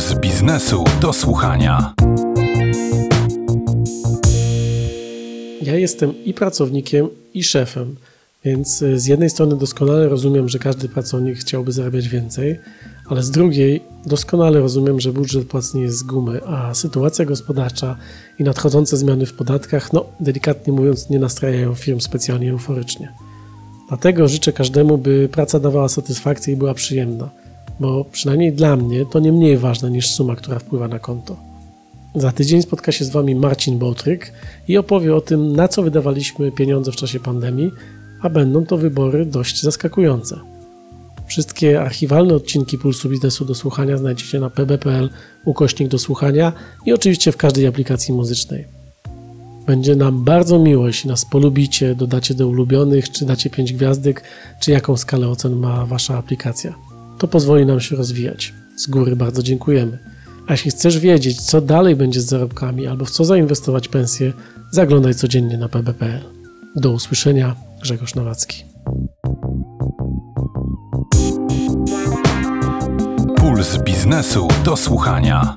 Puls biznesu do słuchania. Ja jestem i pracownikiem, i szefem, więc y, z jednej strony doskonale rozumiem, że każdy pracownik chciałby zarabiać więcej, ale z drugiej doskonale rozumiem, że budżet płac jest z gumy, a sytuacja gospodarcza i nadchodzące zmiany w podatkach, no delikatnie mówiąc, nie nastrajają firm specjalnie euforycznie. Dlatego życzę każdemu, by praca dawała satysfakcję i była przyjemna, bo przynajmniej dla mnie to nie mniej ważne niż suma, która wpływa na konto. Za tydzień spotka się z Wami Marcin Bołtryk i opowie o tym, na co wydawaliśmy pieniądze w czasie pandemii, a będą to wybory dość zaskakujące. Wszystkie archiwalne odcinki Pulsu Biznesu do słuchania znajdziecie na pb.pl ukośnik do słuchania i oczywiście w każdej aplikacji muzycznej. Będzie nam bardzo miło, jeśli nas polubicie, dodacie do ulubionych, czy dacie 5 gwiazdek, czy jaką skalę ocen ma Wasza aplikacja. To pozwoli nam się rozwijać. Z góry bardzo dziękujemy. A jeśli chcesz wiedzieć, co dalej będzie z zarobkami albo w co zainwestować pensję, zaglądaj codziennie na pb.pl. Do usłyszenia, Grzegorz Nowacki. Puls biznesu do słuchania.